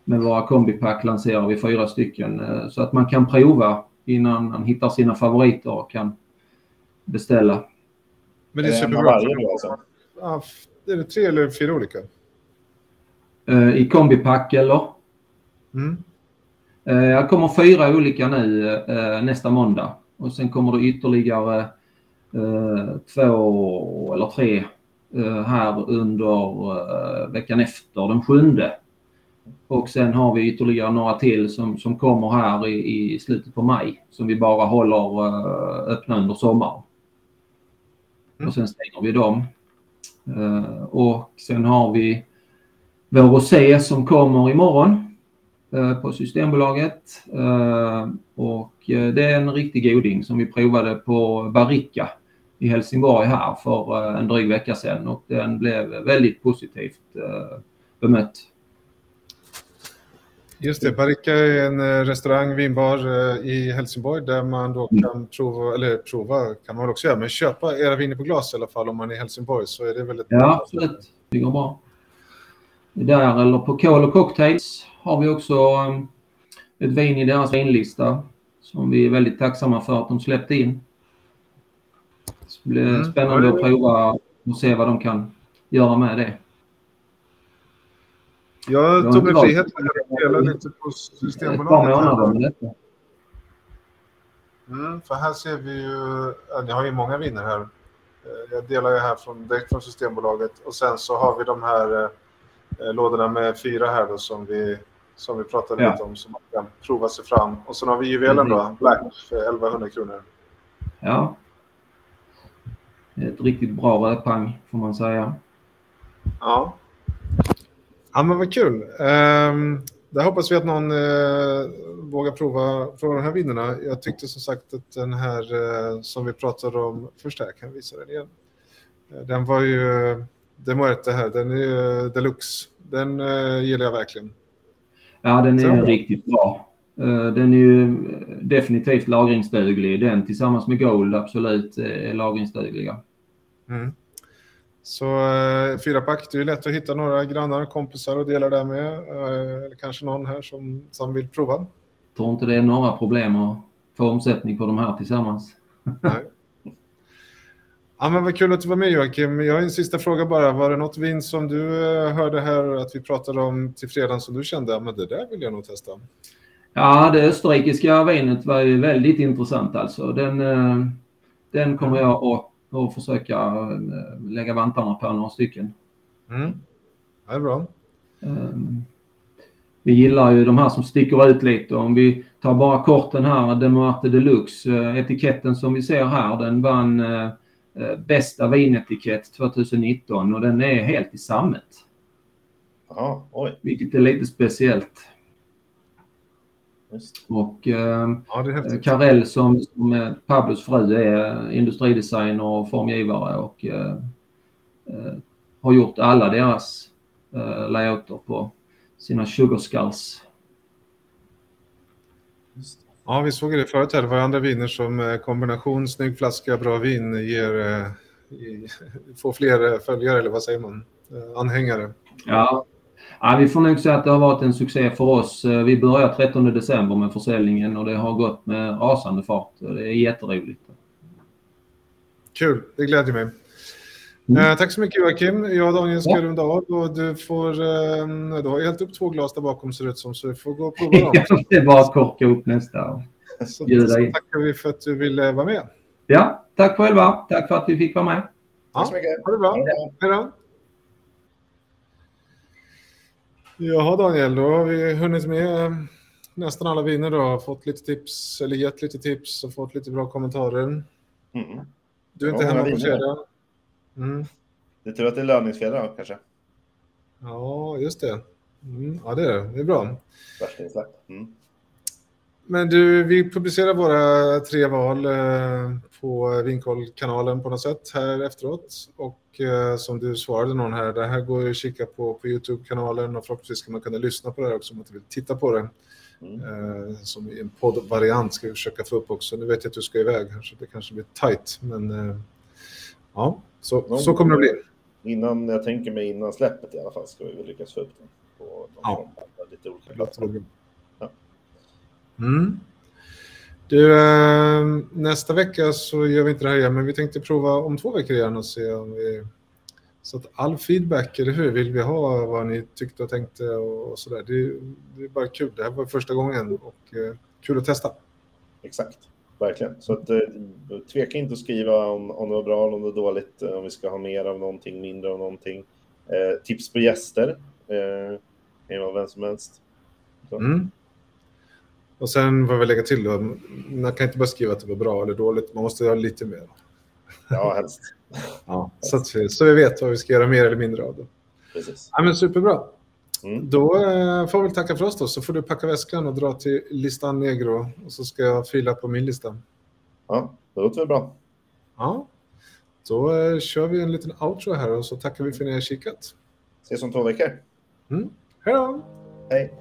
Med våra kombipack lanserar vi fyra stycken så att man kan prova innan man hittar sina favoriter och kan beställa. Men det är superbra. Varje, alltså är det tre eller fyra olika? Uh, I kombipack eller? Mm. Jag kommer fyra olika nu nästa måndag. Och sen kommer det ytterligare två eller tre här under veckan efter, den sjunde. Och sen har vi ytterligare några till som, som kommer här i, i slutet på maj som vi bara håller öppna under sommaren. Mm. Och sen stänger vi dem. Eh, och sen har vi vår rosé som kommer imorgon eh, på Systembolaget. Eh, och det är en riktig goding som vi provade på Baricka i Helsingborg här för en dryg vecka sedan och den blev väldigt positivt bemött. Just det, Baricka är en eh, restaurang, vinbar eh, i Helsingborg där man då mm. kan prova, eller prova kan man också göra, men köpa era viner på glas i alla fall om man är i Helsingborg så är det väldigt Ja, absolut. Det går bra. Där eller på Kol och Cocktails har vi också um, ett vin i deras vinlista som vi är väldigt tacksamma för att de släppte in. Det blir mm. spännande att prova och se vad de kan göra med det. Jag tog mig friheten att dela lite på Systembolaget. Mm, för här ser vi ju, ni har ju många viner här. Eh, jag delar ju här från, direkt från Systembolaget och sen så har vi de här eh, lådorna med fyra här då som vi, som vi pratade ja. lite om som man kan prova sig fram. Och sen har vi juvelen då, Black för 1100 kronor. Ja. Ett riktigt bra rödpang får man säga. Ja. Ja, men vad kul. Um, där hoppas vi att någon uh, vågar prova, prova de här vinerna. Jag tyckte som sagt att den här uh, som vi pratade om först här, kan jag visa den igen. Uh, den var ju De Muerte här, den är ju deluxe. Den gillar jag verkligen. Ja, den är Så. riktigt bra. Den är ju definitivt lagringsduglig. Den tillsammans med Gold absolut är lagringsdugliga. Mm. Så uh, fyra pack, det är lätt att hitta några grannar, kompisar och dela där med. Eh, eller kanske någon här som, som vill prova. Tror inte det är några problem att få omsättning på de här tillsammans. Nej. Ja, men vad kul att du var med Joakim. Jag har en sista fråga bara. Var det något vin som du eh, hörde här att vi pratade om till fredagen som du kände, men det där vill jag nog testa? Ja, det österrikiska vinet var ju väldigt intressant alltså. Den, eh, den kommer jag att, att försöka eh, lägga vantarna på några stycken. Mm. Det är bra. Um, Vi gillar ju de här som sticker ut lite. Om vi tar bara kort den här Demuarte Deluxe. eh, Etiketten som vi ser här, den vann eh, bästa vinetikett 2019 och den är helt i sammet. Jaha, oj. Vilket är lite speciellt. Just. Och eh, Ja. Carell som, som är Pablos fru är industridesigner och formgivare och eh, eh, har gjort alla deras eh, layouter på sina sugar skulls. Just. Ja, vi såg det förut här. Det var andra viner som eh, kombination snygg flaska, bra vin ger, eh, <laughs> får fler eh, följare, eller vad säger man? Anhängare. Ja. Ja, vi får nog säga att det har varit en succé för oss. Eh, Vi började 13 december med försäljningen och det har gått med rasande fart. Det är jätteroligt. Kul, det glädjer mig. Mm. Eh, tack så mycket Joakim. Jag och Daniel ska Ja. runda av och du får, eh, du har helt upp två glas där bakom ser det ut som, så du får gå och prova dem. <laughs> det är bara att korka upp nästa. Så, bjuda så tackar vi för att du ville vara med. Ja, tack själva. Tack för att vi fick vara med. Tack så mycket. Ha det bra. Ha det bra. Hej då. Jaha Daniel, då har vi hunnit med eh, nästan alla viner då. Fått lite tips, eller gett lite tips och fått lite bra kommentarer. Mm. Du är inte Ja, hemma på fredag. Mm. Det är tur att det är löningsfredag kanske. Ja, just det. Mm. Ja, det är det. Det är bra. Värsta inslag. Mm. Men du, vi publicerar våra tre val eh, på Vinkoll-kanalen på något sätt här efteråt. Och eh, som du svarade någon här, det här går ju att kika på på YouTube-kanalen och förhoppningsvis ska man kunna lyssna på det här också om man inte vill titta på det. Mm. Eh, som i en poddvariant ska vi försöka få upp också. Nu vet jag att du ska iväg här så det kanske blir tajt. Men ja, så, så kommer det bli. Innan, jag tänker mig innan släppet i alla fall, ska vi lyckas få upp den på de Ja. lite olika Det låter plattformar. bra. Ja. Mm. Du, eh, nästa vecka så gör vi inte det här igen, men vi tänkte prova om två veckor igen och se om vi... Så att all feedback, eller hur, vill vi ha vad ni tyckte och tänkte och, sådär. Det, det är bara kul. Det här var första gången och eh, kul att testa. Exakt, verkligen. Så att, eh, tveka inte att skriva om, om det var bra eller om det var dåligt, om vi ska ha mer av någonting, mindre av någonting. Eh, tips på gäster, eh, kan vara vem som helst. Så. Mm. Och sen vad vi lägga till då, man kan inte bara skriva att det var bra eller dåligt, man måste ha lite mer. Ja, helst. <laughs> Ja, så, att, vi- så vi vet vad vi ska göra mer eller mindre av det. Precis. Ja, men superbra. Mm. Då eh, får vi tacka för oss då, så får du packa väskan och dra till listan Negro och så ska jag fila på min lista. Ja, det låter väl bra. Ja, då eh, kör vi en liten outro här och så tackar vi för att ni har kikat. Ses om två veckor. Mm. Hej då! Hej!